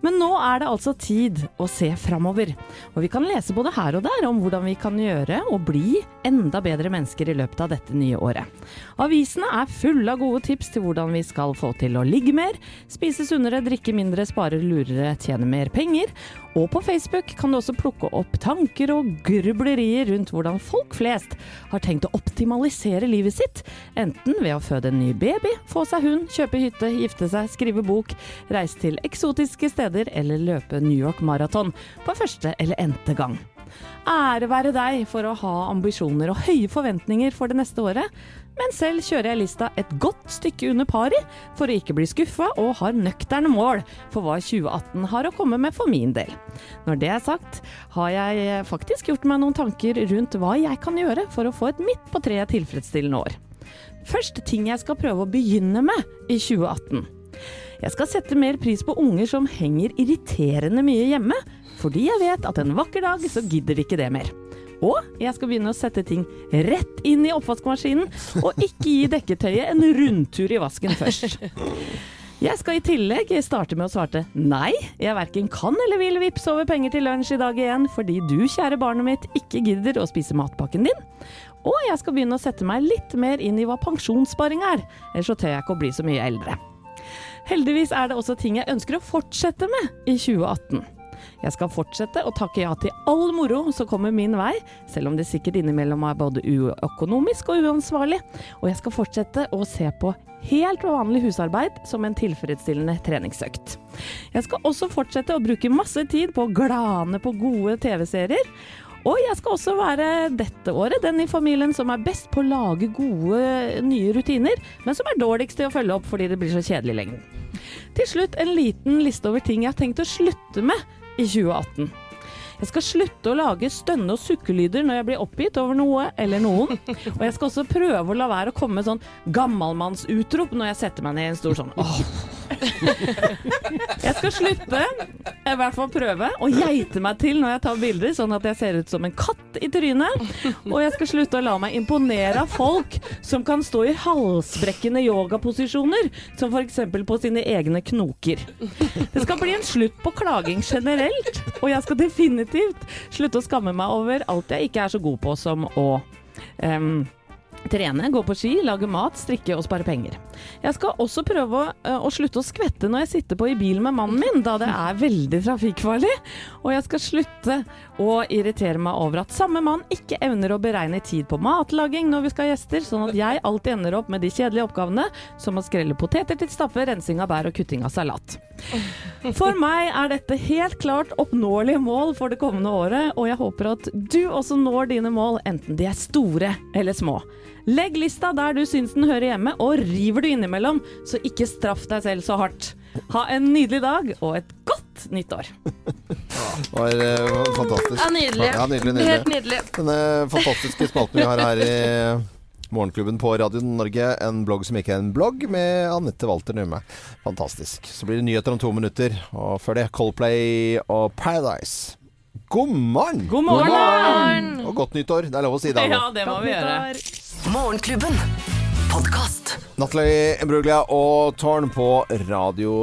Men nå er det altså tid å se framover, og vi kan lese både her og der om hvordan vi kan gjøre og bli enda bedre mennesker i løpet av dette nye året. Avisene er fulle av gode tips til hvordan vi skal få til å ligge mer, spise sunnere, drikke mindre, spare lurere, tjene mer penger. Og på Facebook kan du også plukke opp tanker og grublerier rundt hvordan folk flest har tenkt å optimalisere livet sitt, enten ved å føde en ny baby, få seg hund, kjøpe hytte, gifte seg, skrive bok, reise til eksotiske steder eller løpe New York Marathon på første eller n-te gang. Ære være deg for å ha ambisjoner og høye forventninger for det neste året, men selv kjører jeg lista et godt stykke under pari for å ikke bli skuffa, og har nøkterne mål for hva 2018 har å komme med for min del. Når det er sagt, har jeg faktisk gjort meg noen tanker rundt hva jeg kan gjøre for å få et midt på treet tilfredsstillende år. Først ting jeg skal prøve å begynne med i 2018. Jeg skal sette mer pris på unger som henger irriterende mye hjemme, fordi jeg vet at en vakker dag så gidder de ikke det mer. Og jeg skal begynne å sette ting rett inn i oppvaskmaskinen, og ikke gi dekketøyet en rundtur i vasken først. Jeg skal i tillegg starte med å svarte nei, jeg verken kan eller vil vippse over penger til lunsj i dag igjen, fordi du, kjære barnet mitt, ikke gidder å spise matpakken din. Og jeg skal begynne å sette meg litt mer inn i hva pensjonssparing er, ellers så tør jeg ikke å bli så mye eldre. Heldigvis er det også ting jeg ønsker å fortsette med i 2018. Jeg skal fortsette å takke ja til all moro som kommer min vei, selv om det sikkert innimellom er både uøkonomisk og uansvarlig. Og jeg skal fortsette å se på helt vanlig husarbeid som en tilfredsstillende treningsøkt. Jeg skal også fortsette å bruke masse tid på å glane på gode TV-serier. Og jeg skal også være dette året den i familien som er best på å lage gode nye rutiner, men som er dårligst til å følge opp fordi det blir så kjedelig i lengden. Til slutt en liten liste over ting jeg har tenkt å slutte med i 2018. Jeg skal slutte å lage stønne- og sukkelyder når jeg blir oppgitt over noe eller noen. Og jeg skal også prøve å la være å komme med sånn gammalmannsutrop når jeg setter meg ned i en stor sånn åh. Jeg skal slutte, i hvert fall prøve, å geite meg til når jeg tar bilder, sånn at jeg ser ut som en katt i trynet. Og jeg skal slutte å la meg imponere av folk som kan stå i halsbrekkende yogaposisjoner, som f.eks. på sine egne knoker. Det skal bli en slutt på klaging generelt, og jeg skal definitivt slutte å skamme meg over alt jeg ikke er så god på som å em, Trene, gå på ski, lage mat, strikke og spare penger. Jeg skal også prøve å, eh, å slutte å skvette når jeg sitter på i bil med mannen min, da det er veldig trafikkfarlig. Og jeg skal slutte å irritere meg over at samme mann ikke evner å beregne tid på matlaging når vi skal ha gjester, sånn at jeg alltid ender opp med de kjedelige oppgavene som å skrelle poteter til stappe, rensing av bær og kutting av salat. For meg er dette helt klart oppnåelige mål for det kommende året, og jeg håper at du også når dine mål, enten de er store eller små. Legg lista der du syns den hører hjemme, og river du innimellom, så ikke straff deg selv så hardt. Ha en nydelig dag og et godt nytt år. Det var eh, fantastisk. Ja, nydelig. Ja, nydelig, Helt nydelig. nydelig. Denne fantastiske spalten vi har her i Morgenklubben på Radio Norge. En blogg som ikke er en blogg, med Anette Walter Numme. Fantastisk. Så blir det nyheter om to minutter, og før det Coldplay og Paradise. God morgen! God morgen! Og godt nyttår. Det er lov å si det. Ja, det må vi gjøre. Morgenklubben. Podkast. Natalie Bruglia og Tårn på Radio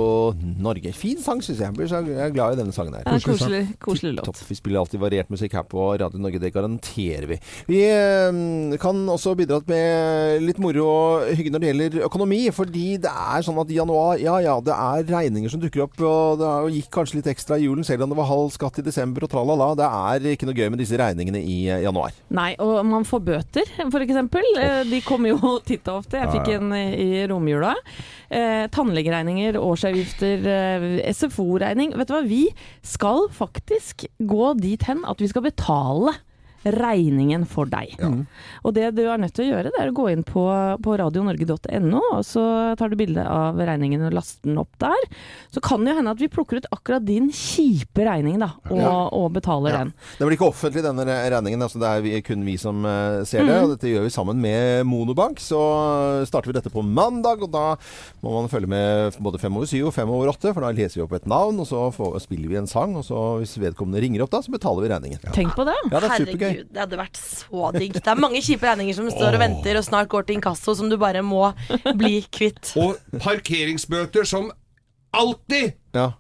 Norge. Fin sang, syns jeg. Jeg blir så- Jeg er glad i denne sangen her. Ja, koselig, koselig låt. Topp. Vi spiller alltid variert musikk her på Radio Norge, det garanterer vi. Vi eh, kan også bidra med litt moro og hygge når det gjelder økonomi, fordi det er sånn at i januar, ja ja, det er regninger som dukker opp, og det gikk kanskje litt ekstra i julen, selv om det var halv skatt i desember og tralala. Det er ikke noe gøy med disse regningene i eh, januar. Nei, og man får bøter, eksempel. Eh, De kommer jo titt og ofte. Jeg fikk en i romjula. Eh, tannlegeregninger, årsavgifter, eh, SFO-regning. Vet du hva, vi skal faktisk gå dit hen at vi skal betale regningen for deg. Og det du er nødt til å gjøre, det er å gå inn på, på radionorge.no, og så tar du bilde av regningen og laster den opp der. Så kan det jo hende at vi plukker ut akkurat din kjipe regning, da, og, Ja. og betaler Ja. den. Det blir ikke offentlig, denne regningen. Altså det er kun vi som eh, ser det. Og dette gjør vi sammen med Monobank. Så starter vi dette på mandag, og da må man følge med både fem over syv og fem over åtte, for da leser vi opp et navn, og så får, spiller vi en sang, og så hvis vedkommende ringer opp da, så betaler vi regningen. Tenk på det. Ja, det er supergøy. Herregud, det hadde vært så digg. Det er mange kjipe regninger som står og venter og snart går til inkasso, som du bare må bli kvitt. Og parkeringsbøter som alltid Ja.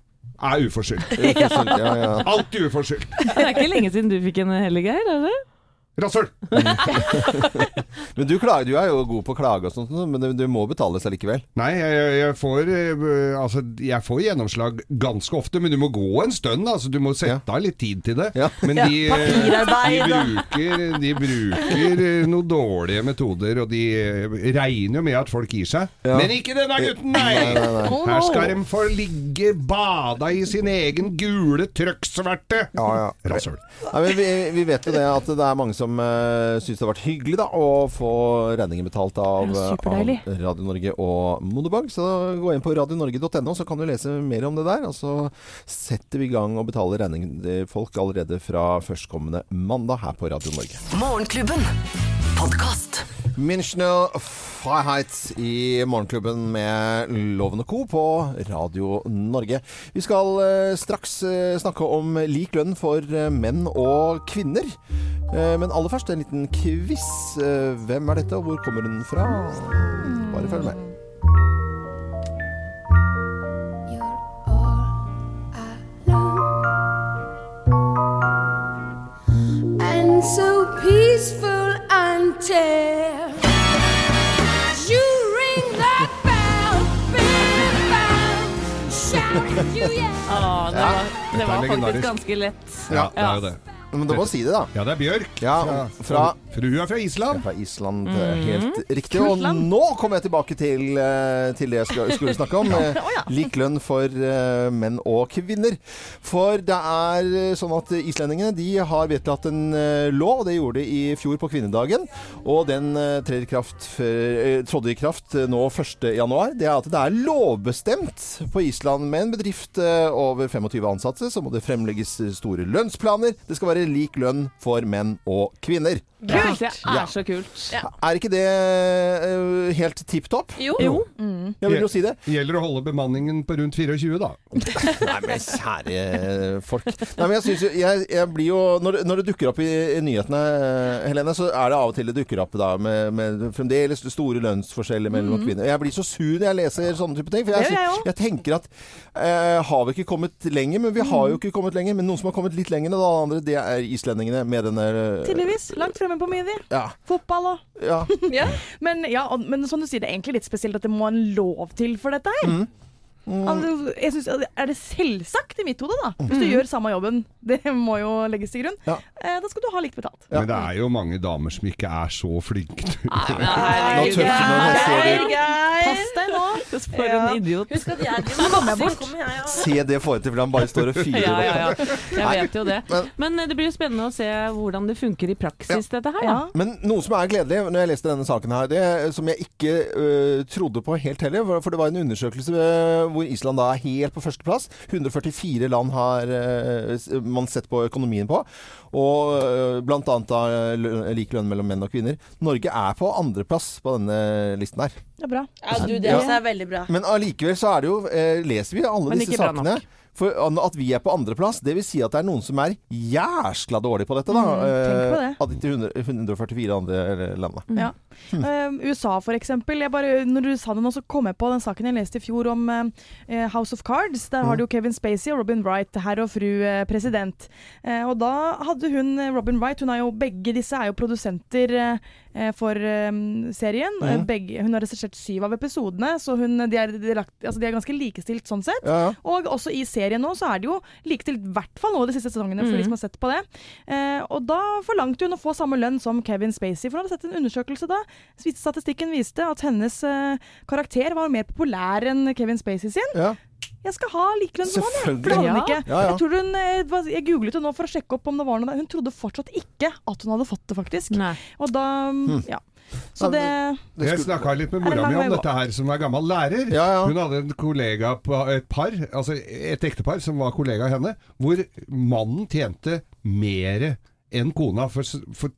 er uforskyldt. Uforskyldt, ja, ja. Alltid uforskyldt. Det er ikke lenge siden du fikk en heller, Geir? Er det? Rasshøl! Men du, klager, du er jo god på å klage og sånt, men du må må betales allikevel. Nei, jeg, jeg, får, eh, altså, jeg får gjennomslag ganske ofte, men du må gå en stund. Altså, du må sette av litt tid til det. Ja. Men de, ja, de, bruker, de bruker eh, noen dårlige metoder, og de eh, regner jo med at folk gir seg. Ja. Men ikke denne gutten, nei! Nei, nei, nei. Her skal de få ligge bada i sin egen gule trøkksverte. Ja, ja. Rasshøl. Vi, vi vet jo det at det er mange som uh, syns det har vært hyggelig da, å få regningen betalt av, eh, av Radio Norge og Monobank. Så gå inn på radionorge.no, så kan du lese mer om det der. Og så setter vi i gang å betale regningen til folk allerede fra førstkommende mandag her på Radio Norge. Morgenklubben. Podkast. Münchner Freiheit i Morgenklubben med Loven og Co. på Radio Norge. Vi skal eh, straks eh, snakke om lik lønn for eh, menn og kvinner. Eh, men aller først en liten quiz. Eh, hvem er dette, og hvor kommer den fra? Bare følg med. so peaceful until you ring that bell, bell, bell, shout you yeah. Ah, det var, det var faktisk ganske lett. Ja, det er jo det. Men du må si det, da. Ja, det er Bjørk. Ja, fra For hun er fra Island. Fra Island, eh, helt riktig. Og nå kommer jeg tilbake til, eh, til det jeg skal, skulle snakke om. eh, Lik lønn for menn og kvinner. For det er sånn at islendingene de har vedtatt en lov, og det gjorde de i fjor på kvinnedagen. Og den trer i kraft, trådde i kraft nå 1. januar. Det er at det er lovbestemt på Island med en bedrift over 25 ansatte, så må det fremlegges store lønnsplaner. Det skal være lik lønn for menn og kvinner. Det jeg Ja. er så kult. Er ikke det uh, helt tipp topp? Jo. Jo. Jeg vil jo si det. Gjelder å holde bemanningen på rundt 24, da. Nei, men kjære folk. Nei, men jeg synes jo jeg, jeg blir jo når, det- når det dukker opp i, i nyhetene, eh, Helene, så er det av og til det dukker opp da med, med fremdeles store lønnsforskjeller mellom kvinner. Jeg blir så sur når jeg leser sånne type ting. For jeg, Det jeg jeg tenker at uh, har vi ikke kommet lenger? Men vi har jo ikke kommet lenger. Men noen som har kommet litt lenger enn andre, det er islendingene med denne eh, Tydeligvis. Langt fremme på de. Ja. Fotball òg. ja. Ja. men, ja, men som du sier, det er egentlig litt spesielt at det må en lov til for dette her. Altså, jeg synes, er det selvsagt i mitt hode, da? Hvis du gjør samme jobben, det må jo legges til grunn, Ja. Eh, da skal du ha likt betalt. Ja. Men det er jo mange damer som ikke er så flinke. til når det. Pass deg nå! For en idiot. Husk at jeg. Kommer jeg, ja. Se det forholdet til for han bare står og fyrer Ja, opp. ja, ja. Jeg vet jo det. Men- eh, det blir jo spennende å se hvordan det funker i praksis, dette her. Ja. Men noe som er gledelig når jeg leste denne saken her, det som jeg ikke uh, trodde på helt heller, for- for det var en undersøkelse hvor Island da er helt på førsteplass. 144 land har uh, man sett på økonomien på. Og og bl.a. blant annet da lik lønn mellom menn og kvinner. Norge er på andreplass på denne listen her. Det er bra. Ja, du, det Ja. er veldig bra. Men allikevel så er det jo eh, Leser vi alle disse sakene. Nok. For at vi er på andreplass, det vil si at det er noen som er jæskla dårlige på dette, da. Mm. Eh, Av de 144 andre landene. Ja. Eh, USA for eksempel. Jeg bare, når du sa det nå, så kom jeg på den saken jeg leste i fjor om uh, House of Cards. Der har du jo Kevin Spacey og Robin Wright, herr og fru uh, president. Eh, og da hadde hun, eh, Robin Wright, hun er jo, begge disse er jo produsenter eh, eh, for eh, serien. Eh, Mhm. Begge, hun har regissert syv av episodene, så hun, de, er, de, er, lagt- altså de er ganske likestilt sånn sett. Ja, ja. Og også i serien nå så er det jo likestilt, i hvert fall nå de siste sesongene, for de som har sett på det. Eh, og da forlangte hun å få samme lønn som Kevin Spacey, for hun hadde sett en undersøkelse da. Statistikken viste at hennes eh, karakter var mer populær enn Kevin Spacey sin. ja. Jeg skal ha likelønn som han, jeg. For det hadde hun Ja. ikke. Ja, ja. Jeg, tror hun, eh, jeg googlet det nå for å sjekke opp om det var noe der. Hun trodde fortsatt ikke at hun hadde fått det, faktisk. Nei. Og da Hm. Ja. Så det Det Jeg snakka litt med mora mi om dette her, som er gammel lærer. Ja, ja. Hun hadde en kollega på et par, altså et ektepar som var kollega av henne, hvor mannen tjente mere enn kona for, for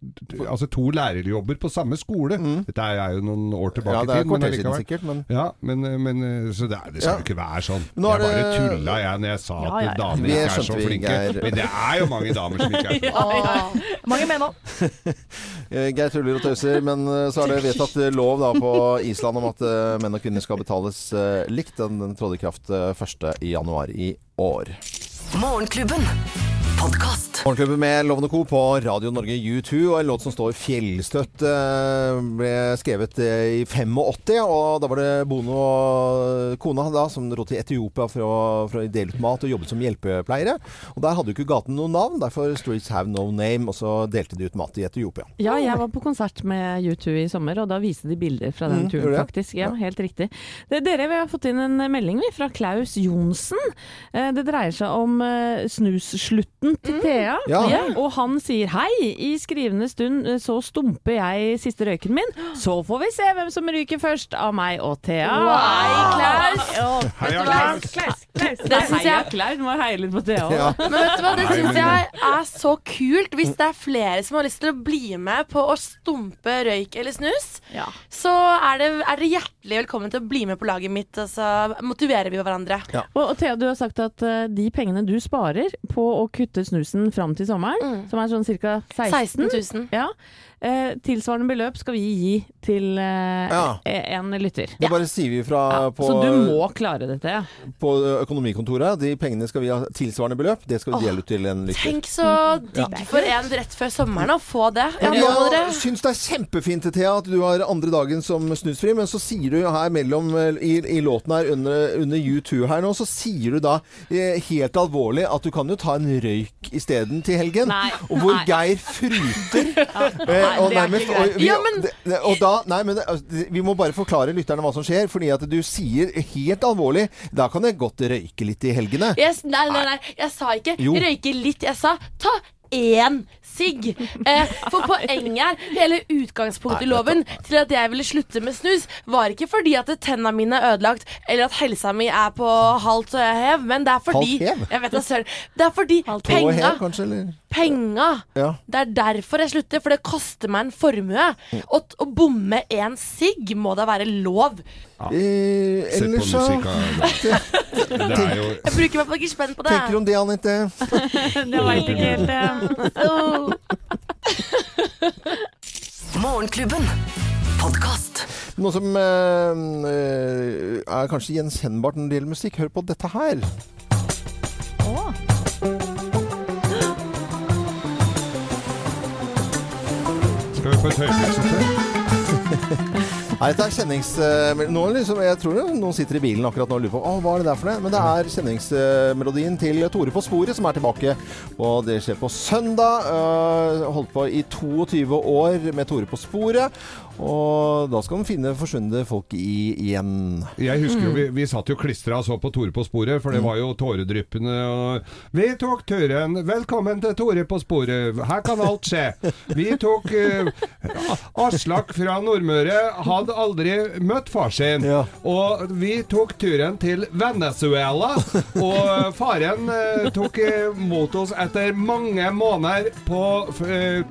altså to lærerjobber på samme skole. Dette er jo noen år tilbake Mm. ja, det er tid, kvarter siden sikkert, men Ja, men, men så det, er, det skal Ja. jo ikke være sånn. Nå er jeg bare tulla jeg når jeg sa Ja, at ja, ja. damer ikke er så vi, flinke. Geir. Men det er jo mange damer som ikke er Åh. Mange menn òg. Eh, Geir tuller og tøyser, men eh, så er det vedtatt eh, lov da på Island om at eh, menn og kvinner skal betales eh, likt. Den, den trådte i kraft eh, 1. i januar i år. Morgenklubben. Podkast. Morgenklubben med Lovende Co. på Radio Norge U2 og en låt som står fjellstøtt eh, ble skrevet eh, i 85. Og da var det Bono og kona da, som dro til Etiopia for å, for å dele ut mat og jobbet som hjelpepleiere. Og der hadde jo ikke gaten noe navn, derfor Streets Have No Name, og så delte de ut mat i Etiopia. Ja, jeg var på konsert med U2 i sommer, og da viste de bilder fra den Mm, turen, faktisk. Ja, helt riktig. Det, dere, vi har fått inn en melding vi, fra Klaus Johnsen. Eh, Det dreier seg om eh, til Thea. Mm. Ja. Og han sier hei, i skrivende stund eh, så stumper jeg siste røyken min. Så får vi se hvem som ryker først av meg og Thea. Hei, Klaus. Heia, Klaus. Klaus? Klaus! Det syns jeg Klaus, må heie litt på Thea òg. Ja. Men vet du hva, det syns jeg er så kult. Hvis det er flere som har lyst til å bli med på å stumpe røyk eller snus, Ja. så er, det, er dere hjertelig velkommen til å bli med på laget mitt, og så motiverer vi hverandre. Og, og Thea, du har sagt at uh, de pengene du sparer på å kutte snusen fram til sommeren, Mm. som er sånn ca. 16 16 000. Ja. Eh, tilsvarende beløp skal vi gi til eh, Ja. en lytter. Det bare sier vi fra Ja, på, så du må klare dette. Ja. på Økonomikontoret. De pengene skal vi ha tilsvarende beløp. Det skal vi dele ut til en lytter. Tenk så digg for en rett før sommeren å få det. Ja, nå Ja, må dere jeg syns det er kjempefint, Thea, at du har andre dagen som snusfri, men så sier du her mellom eh, i, i låten her under, under U2 her nå, så sier du da eh, helt alvorlig at du kan jo ta en røyk isteden til helgen. Nei. Og hvor Nei. Geir fruter. eh, og, det er nærmest- ikke greit. og, vi, Ja, men- det- det- og da Nei, men det- altså, vi må bare forklare lytterne hva som skjer, fordi at du sier helt alvorlig Da kan jeg godt røyke litt i helgene. Yes, Nei, nei, nei. Jeg sa ikke Jo. røyke litt. Jeg sa ta én sigg. Eh, for poenget er hele utgangspunktet i loven til at jeg ville slutte med snus, var ikke fordi at tenna mine er ødelagt, eller at helsa mi er på halvt hev, men det er fordi Halvt hev? Jeg vet da søren. Det er fordi penga? Penga. Ja. Det er derfor jeg slutter, for det koster meg en formue. Mm. Å, å bomme én sigg må da være lov. Eh, Sett på ellers så Jeg bruker meg på ikke spenn på det. Tenker om det, Anette? Det veit ikke helt det. Morgenklubben. Podkast. Noe som eh, eh, er kanskje gjenkjennbart når det gjelder musikk. Hør på dette her. På et høyfjellshotell. Nei, dette er kjennings... eh, liksom, jeg tror noen sitter i bilen akkurat nå og lurer på hva er det der for noe. Men det er kjenningsmelodien til Tore på sporet som er tilbake. Og det skjer på søndag. Eh, holdt på i 22 år med Tore på sporet. Og da skal man finne forsvunne folk i, igjen. Jeg husker jo, vi, vi satt jo klistra og så på Tore på sporet, for det var jo tåredryppende. Og vi tok turen. Velkommen til Tore på sporet. Her kan alt skje. Vi tok uh, Aslak fra Nordmøre. Hadde aldri møtt far sin. Ja. Og vi tok turen til Venezuela. Og faren uh, tok uh, mot oss etter mange måneder på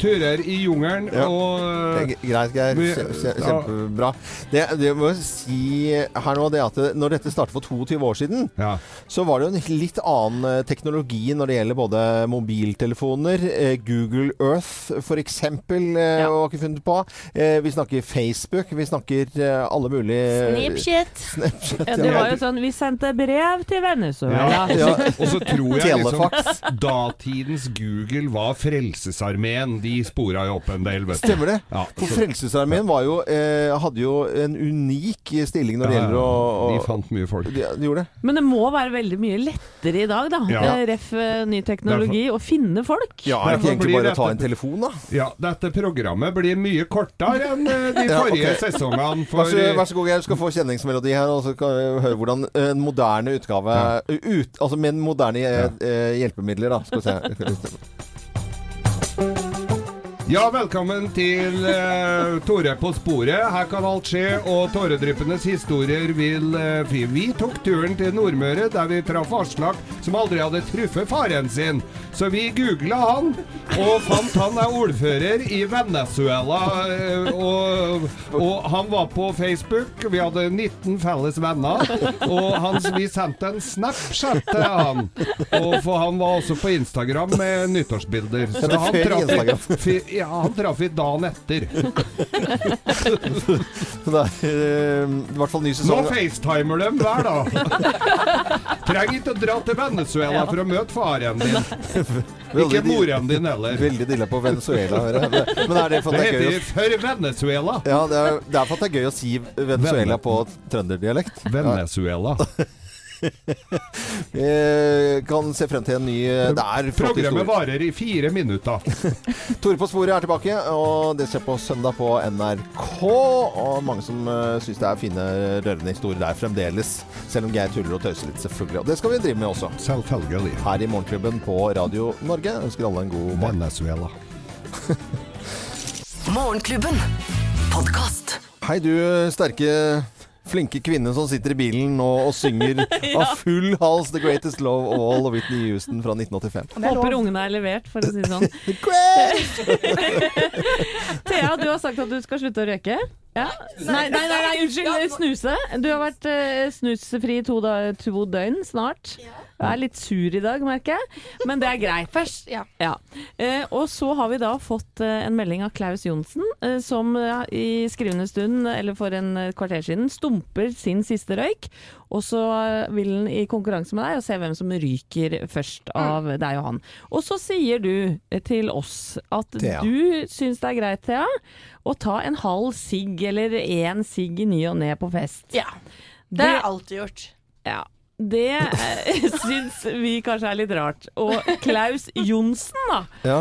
turer i jungelen. Ja. Og eh, Greit, Kjempebra. Det, det må jeg si her nå, det at når dette startet for 22 år siden, ja. så var det jo en litt annen eh, teknologi når det gjelder både mobiltelefoner, eh, Google Earth eksempel, eh, Ja. var ikke funnet på. Vi snakker Facebook, vi snakker alle mulige Snapchat. Snapchat. Ja, det var jo sånn Vi sendte brev til Venezuela. Ja. Ja. Og så tror jeg liksom datidens Google var Frelsesarmeen. De spora jo opp en del, vet du. Stemmer det? Ja, For Frelsesarmeen var jo, eh, hadde jo en unik stilling når det Ja, gjelder å, å De fant mye folk. de, de gjorde det. Men det må være veldig mye lettere i dag, da. Ja. Eh, Ref eh, ny teknologi, å finne folk. Ja, er det ikke egentlig bare å ta en telefon, da? Ja, dette programmet blir mye kortere enn eh, de Ja, forrige okay. sesongene. Vær så, vær så god, jeg skal få kjenningsmelodi her, og så kan vi høre hvordan en moderne utgave ut, Altså med moderne hjelpemidler, da. Skal vi se. Ja, velkommen til uh, Tore på sporet. Her kan alt skje, og tåredryppendes historier vil uh, fri. Vi tok turen til Nordmøre, der vi traff Aslak, som aldri hadde truffet faren sin. Så vi googla han, og fant han er ordfører i Venezuela. eh, og, og han var på Facebook. Vi hadde 19 felles venner. Og han, vi sendte en Snapchat til han. Og for han var også på Instagram med nyttårsbilder. Så han traff ja, han traff vi dagen etter. Det er eh, i hvert fall ny Nå facetimer dem hver dag. Trenger ikke å dra til Venezuela for å møte faren din. Ikke moren din heller. Veldig dilla på Venezuela, hører jeg. Men er det for at det er gøy heter å for Venezuela. ja, det er, det er for at det er gøy å si Venezuela på trønderdialekt. Venezuela. Vi kan se frem til en ny Det er flott Programmet varer i fire minutter. Tore på sporet er tilbake, og det ser på søndag på NRK. Og mange som uh, syns det er fine, rørende historier der fremdeles. Selv om Geir tuller og tøyser litt, selvfølgelig. Og det skal vi drive med også. Selvfølgelig. Her i Morgenklubben på Radio Norge. Jeg ønsker alle en god morgen. Venezuela. Morgenklubben. Podkast. Hei, du sterke, flinke kvinne som sitter i bilen og, og synger av full hals 'The Greatest Love of All' og Whitney Houston fra 1985. Håper ungene er levert, for å si det sånn. Thea, du har sagt at du skal slutte å røyke. Ja. Nei, nei, nei, nei, unnskyld. Snuse. Du har vært eh, snusfri i to, to døgn snart. Du er litt sur i dag, merker jeg. Men det er greit. Først, ja. Ja. Eh, og så har vi da fått eh, en melding av Klaus Johnsen, eh, som i skrivende stund, eller for en eh, kvarter siden, stumper sin siste røyk. Og så eh, vil han i konkurranse med deg og se hvem som ryker først av deg og han. Og så sier du eh, til oss at Thea. du syns det er greit, Thea, å ta en halv sigg eller én sigg i ny og ne på fest. ja. Det har jeg alltid gjort. Ja. Det eh, syns vi kanskje er litt rart. Og Klaus Johnsen, da. Ja.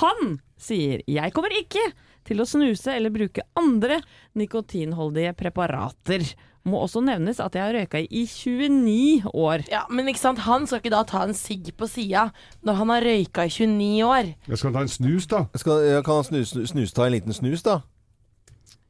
Han sier 'jeg kommer ikke til å snuse eller bruke andre nikotinholdige preparater'. Må også nevnes at jeg har røyka i 29 år. Ja, Men ikke sant, han skal ikke da ta en sigg på sida når han har røyka i 29 år. Jeg skal ta en snus, da. Skal, jeg kan han snus, snus, ta en liten snus, da?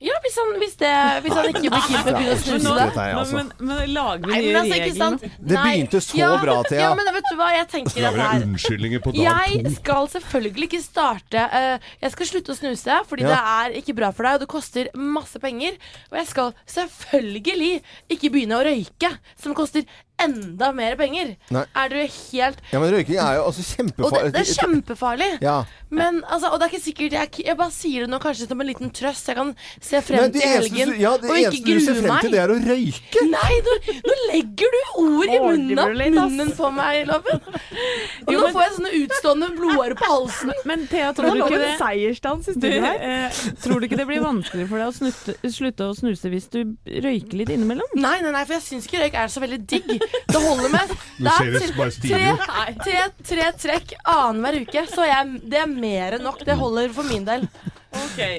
Ja, hvis han, hvis det, hvis han ikke blir keen på å begynne å snuse det. Dette er altså- men, men, men lager vi Nei, nye men altså, ikke regler? sant? Det Nei. begynte så ja, bra, Thea. Ja, men vet du hva, jeg tenker Det at er her unnskyldninger på dag Jeg to. skal selvfølgelig ikke starte eh, Jeg skal slutte å snuse, fordi Ja. det er ikke bra for deg, og det koster masse penger. Og jeg skal selvfølgelig ikke begynne å røyke, som koster enda mer penger. Nei. Er du helt Ja, men røyking er jo altså Og det, kjempefarlig. det er kjempefarlig. Ja. Men altså, Og det er ikke sikkert Jeg, jeg bare sier det nå kanskje som en liten trøst. Jeg kan se frem Men til helgen ja, det og ikke eneste du ser grue frem til, det er å røyke. Nei, nå, nå legger du ord i munnen, munnen på meg, Loven. Og Jo, nå men- får jeg sånne utstående blodårer på halsen. Men Thea, tror du ikke det? seiersdans i Du, studio her. eh, tror du ikke det blir vanskelig for deg å snutte, slutte å snuse hvis du røyker litt innimellom? Nei, nei, nei, for jeg syns ikke røyk er så veldig digg. Det holder med det er tre, tre, tre trekk annenhver uke. Så jeg, det er mer enn nok. Det holder for min del.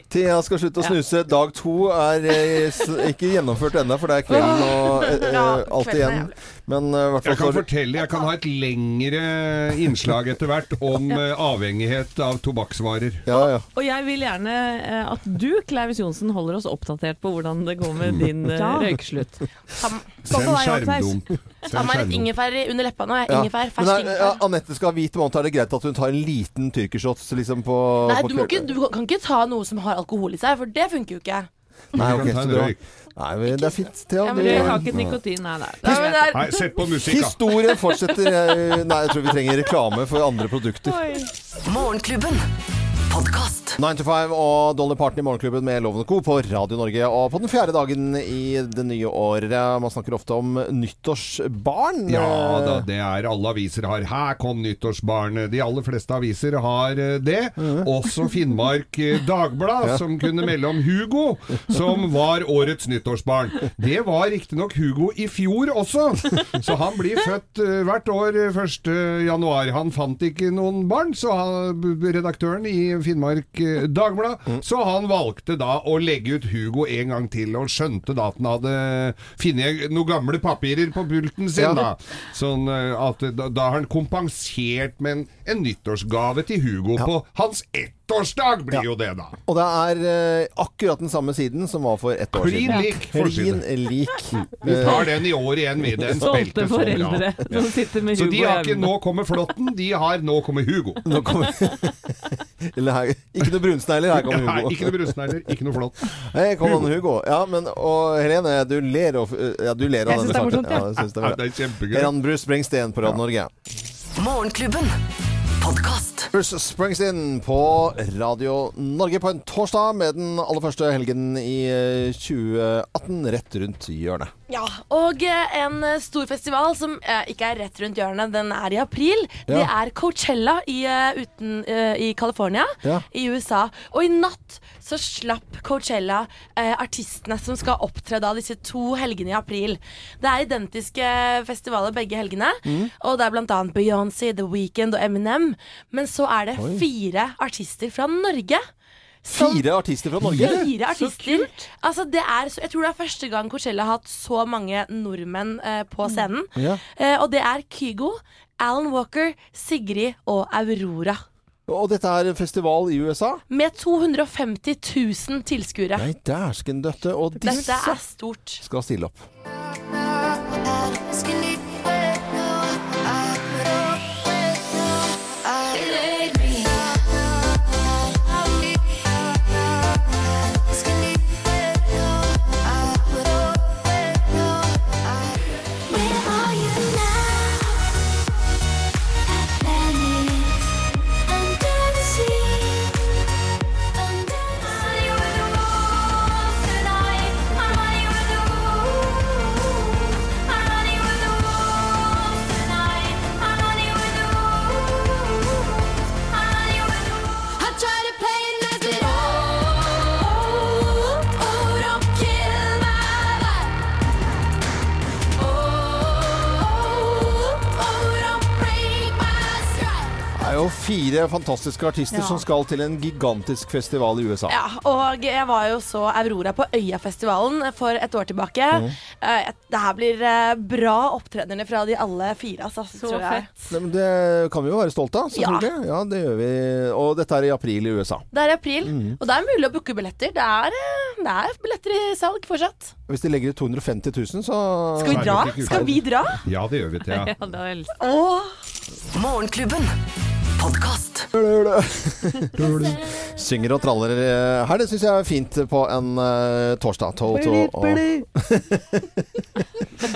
Thea skal slutte å Ja. snuse. Dag to er eh, ikke gjennomført ennå, for det er kvelden og eh, Ja, alt er igjen. Men eh, fall Jeg kan fortelle, jeg kan ha et lengre innslag etter hvert om uh, avhengighet av tobakksvarer. ja, ja. Og jeg vil gjerne uh, at du, Klaus Johnsen, holder oss oppdatert på hvordan det går med din eh, Ja. røykeslutt. Send skjermdump. ta meg litt ingefær under leppa nå. Ja. Ingefær, fersk er, ja, ingefær. Anette skal ha hvit måned. Er det greit at hun tar en liten tyrkershot liksom på Nei, på du, må ikke, du kan ikke ta noe som har alkohol i seg, for det funker jo ikke. Nei, ok, så bra. Nei, men det er fint. Thea. Ja, men Du- har ikke nikotin, nei, nei. Nei, er, Nei, sett på musikk, da. Historien fortsetter. Nei, jeg tror vi trenger reklame for andre produkter. Morgenklubben. Podkast. 9 to 5 og Dolly Parton i Morgenklubben med Loven Co. på Radio Norge. Og på den fjerde dagen i det nye året. Man snakker ofte om nyttårsbarn. Ja da, det er alle aviser har. Her kom nyttårsbarnet. De aller fleste aviser har eh, det. Også Finnmark eh, Dagblad, som kunne melde om Hugo, som var årets nyttårsbarn. Det var riktignok Hugo i fjor også, så han blir født eh, hvert år eh, 1. januar. Han fant ikke noen barn, så han, redaktøren i Finnmark eh, Dagblad, så han valgte da å legge ut Hugo en gang til, og skjønte da at han hadde funnet noen gamle papirer på pulten sin. Ja. da. Sånn eh, at da, da har han kompensert med en, en nyttårsgave til Hugo på hans ettårsdag, blir Ja. jo det da. Og det er uh, akkurat den samme siden som var for ett år Klin siden. lik. Klin lik. Vi Eh, tar den i år igjen, vi. Den Stolte spilte så bra. foreldre som sitter med Så de har ikke hjemme. 'nå kommer flåtten', de har 'nå kommer Hugo'. Nå kommer Eller her, ikke noe brunsnegler, her kommer Nei, Hugo. ikke noe brunsnegler, ikke noe flått. Hei, kom an, Hugo. Ja, men, og Helene, du ler, og, ja, du ler av denne saken. morsomt, ja. Ja, jeg syns det Ja, er det er kjempegøy. Ran Bruce Springsteen på Radio Norge. Morgenklubben. Podkast. Bruce Springsteen på Radio Norge på en torsdag med den aller første helgen i eh, 2018 rett rundt hjørnet. Ja, og eh, en eh, stor festival som eh, ikke er rett rundt hjørnet, den er i april. Det er Coachella i, eh, uten, eh, i California Ja. i USA. Og i natt så slapp Coachella eh, artistene som skal opptre da disse to helgene i april. Det er identiske festivaler begge helgene, Mm. og det er annet Beyoncé, The Weeknd og Eminem. Men så er det Oi. fire artister fra Norge. som- Fire artister fra Norge. Fire artister. Altså, det er, jeg tror det er første gang Coachella har hatt så mange nordmenn eh, på scenen. Ja. Eh, og det er Kygo, Alan Walker, Sigrid og Aurora. Og dette er en festival i USA? Med 250 000 tilskuere. Nei, dæsken døtte. Og Dette disse er stort. skal stille opp. Jo fire fantastiske artister Ja. som skal til en gigantisk festival i USA. Ja, og jeg var jo så Aurora på Øyafestivalen for et år tilbake. Eh, det her blir eh, bra opptredener fra de alle fire. Altså, Så tror jeg. fett. Nei, men Det kan vi jo være stolte av, selvfølgelig. Ja. det gjør vi. Og dette er i april i USA. Det er i april, og det er mulig å booke billetter. Det er, eh, det er billetter i salg fortsatt. Hvis de legger ut 250 000, så Skal vi dra? Skal vi dra? Ja, det gjør vi, Thea. Ja, det har jeg lyst til. Åh. Morgenklubben. Podkast. Synger og traller eh, her. Det syns jeg er fint på en uh, torsdag. Toto og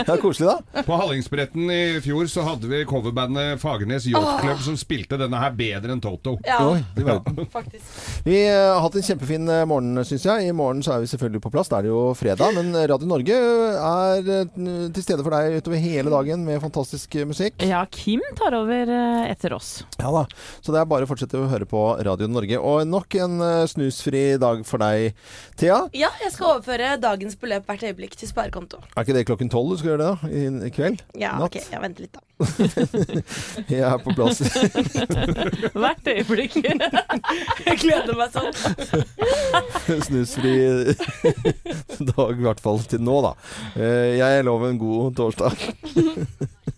er koselig, da. På Hallingsbretten i fjor så hadde vi coverbandet Fagernes Yacht som spilte denne her bedre enn Toto. Ja, faktisk. Vi eh, har hatt en kjempefin morgen, syns jeg. I morgen så er vi selvfølgelig på plass. Da er det jo fredag. Men Radio Norge er til stede for deg utover hele dagen med fantastisk musikk. Ja, Kim tar over etter oss. Ja da. Så det er bare å fortsette å høre på Radio Norge. Og nok en eh, snusfri dag for deg, Thea. Ja, jeg skal overføre dagens beløp hvert øyeblikk til sparekonto. Er ikke det klokken tolv du skal gjøre det? da? I, kveld? Ja, Natt? ok, jeg venter litt, da. Jeg er på plass. Hvert øyeblikk. Jeg gleder meg sånn. snusfri dag, i hvert fall til nå, da. Eh, Jeg lover en god torsdag.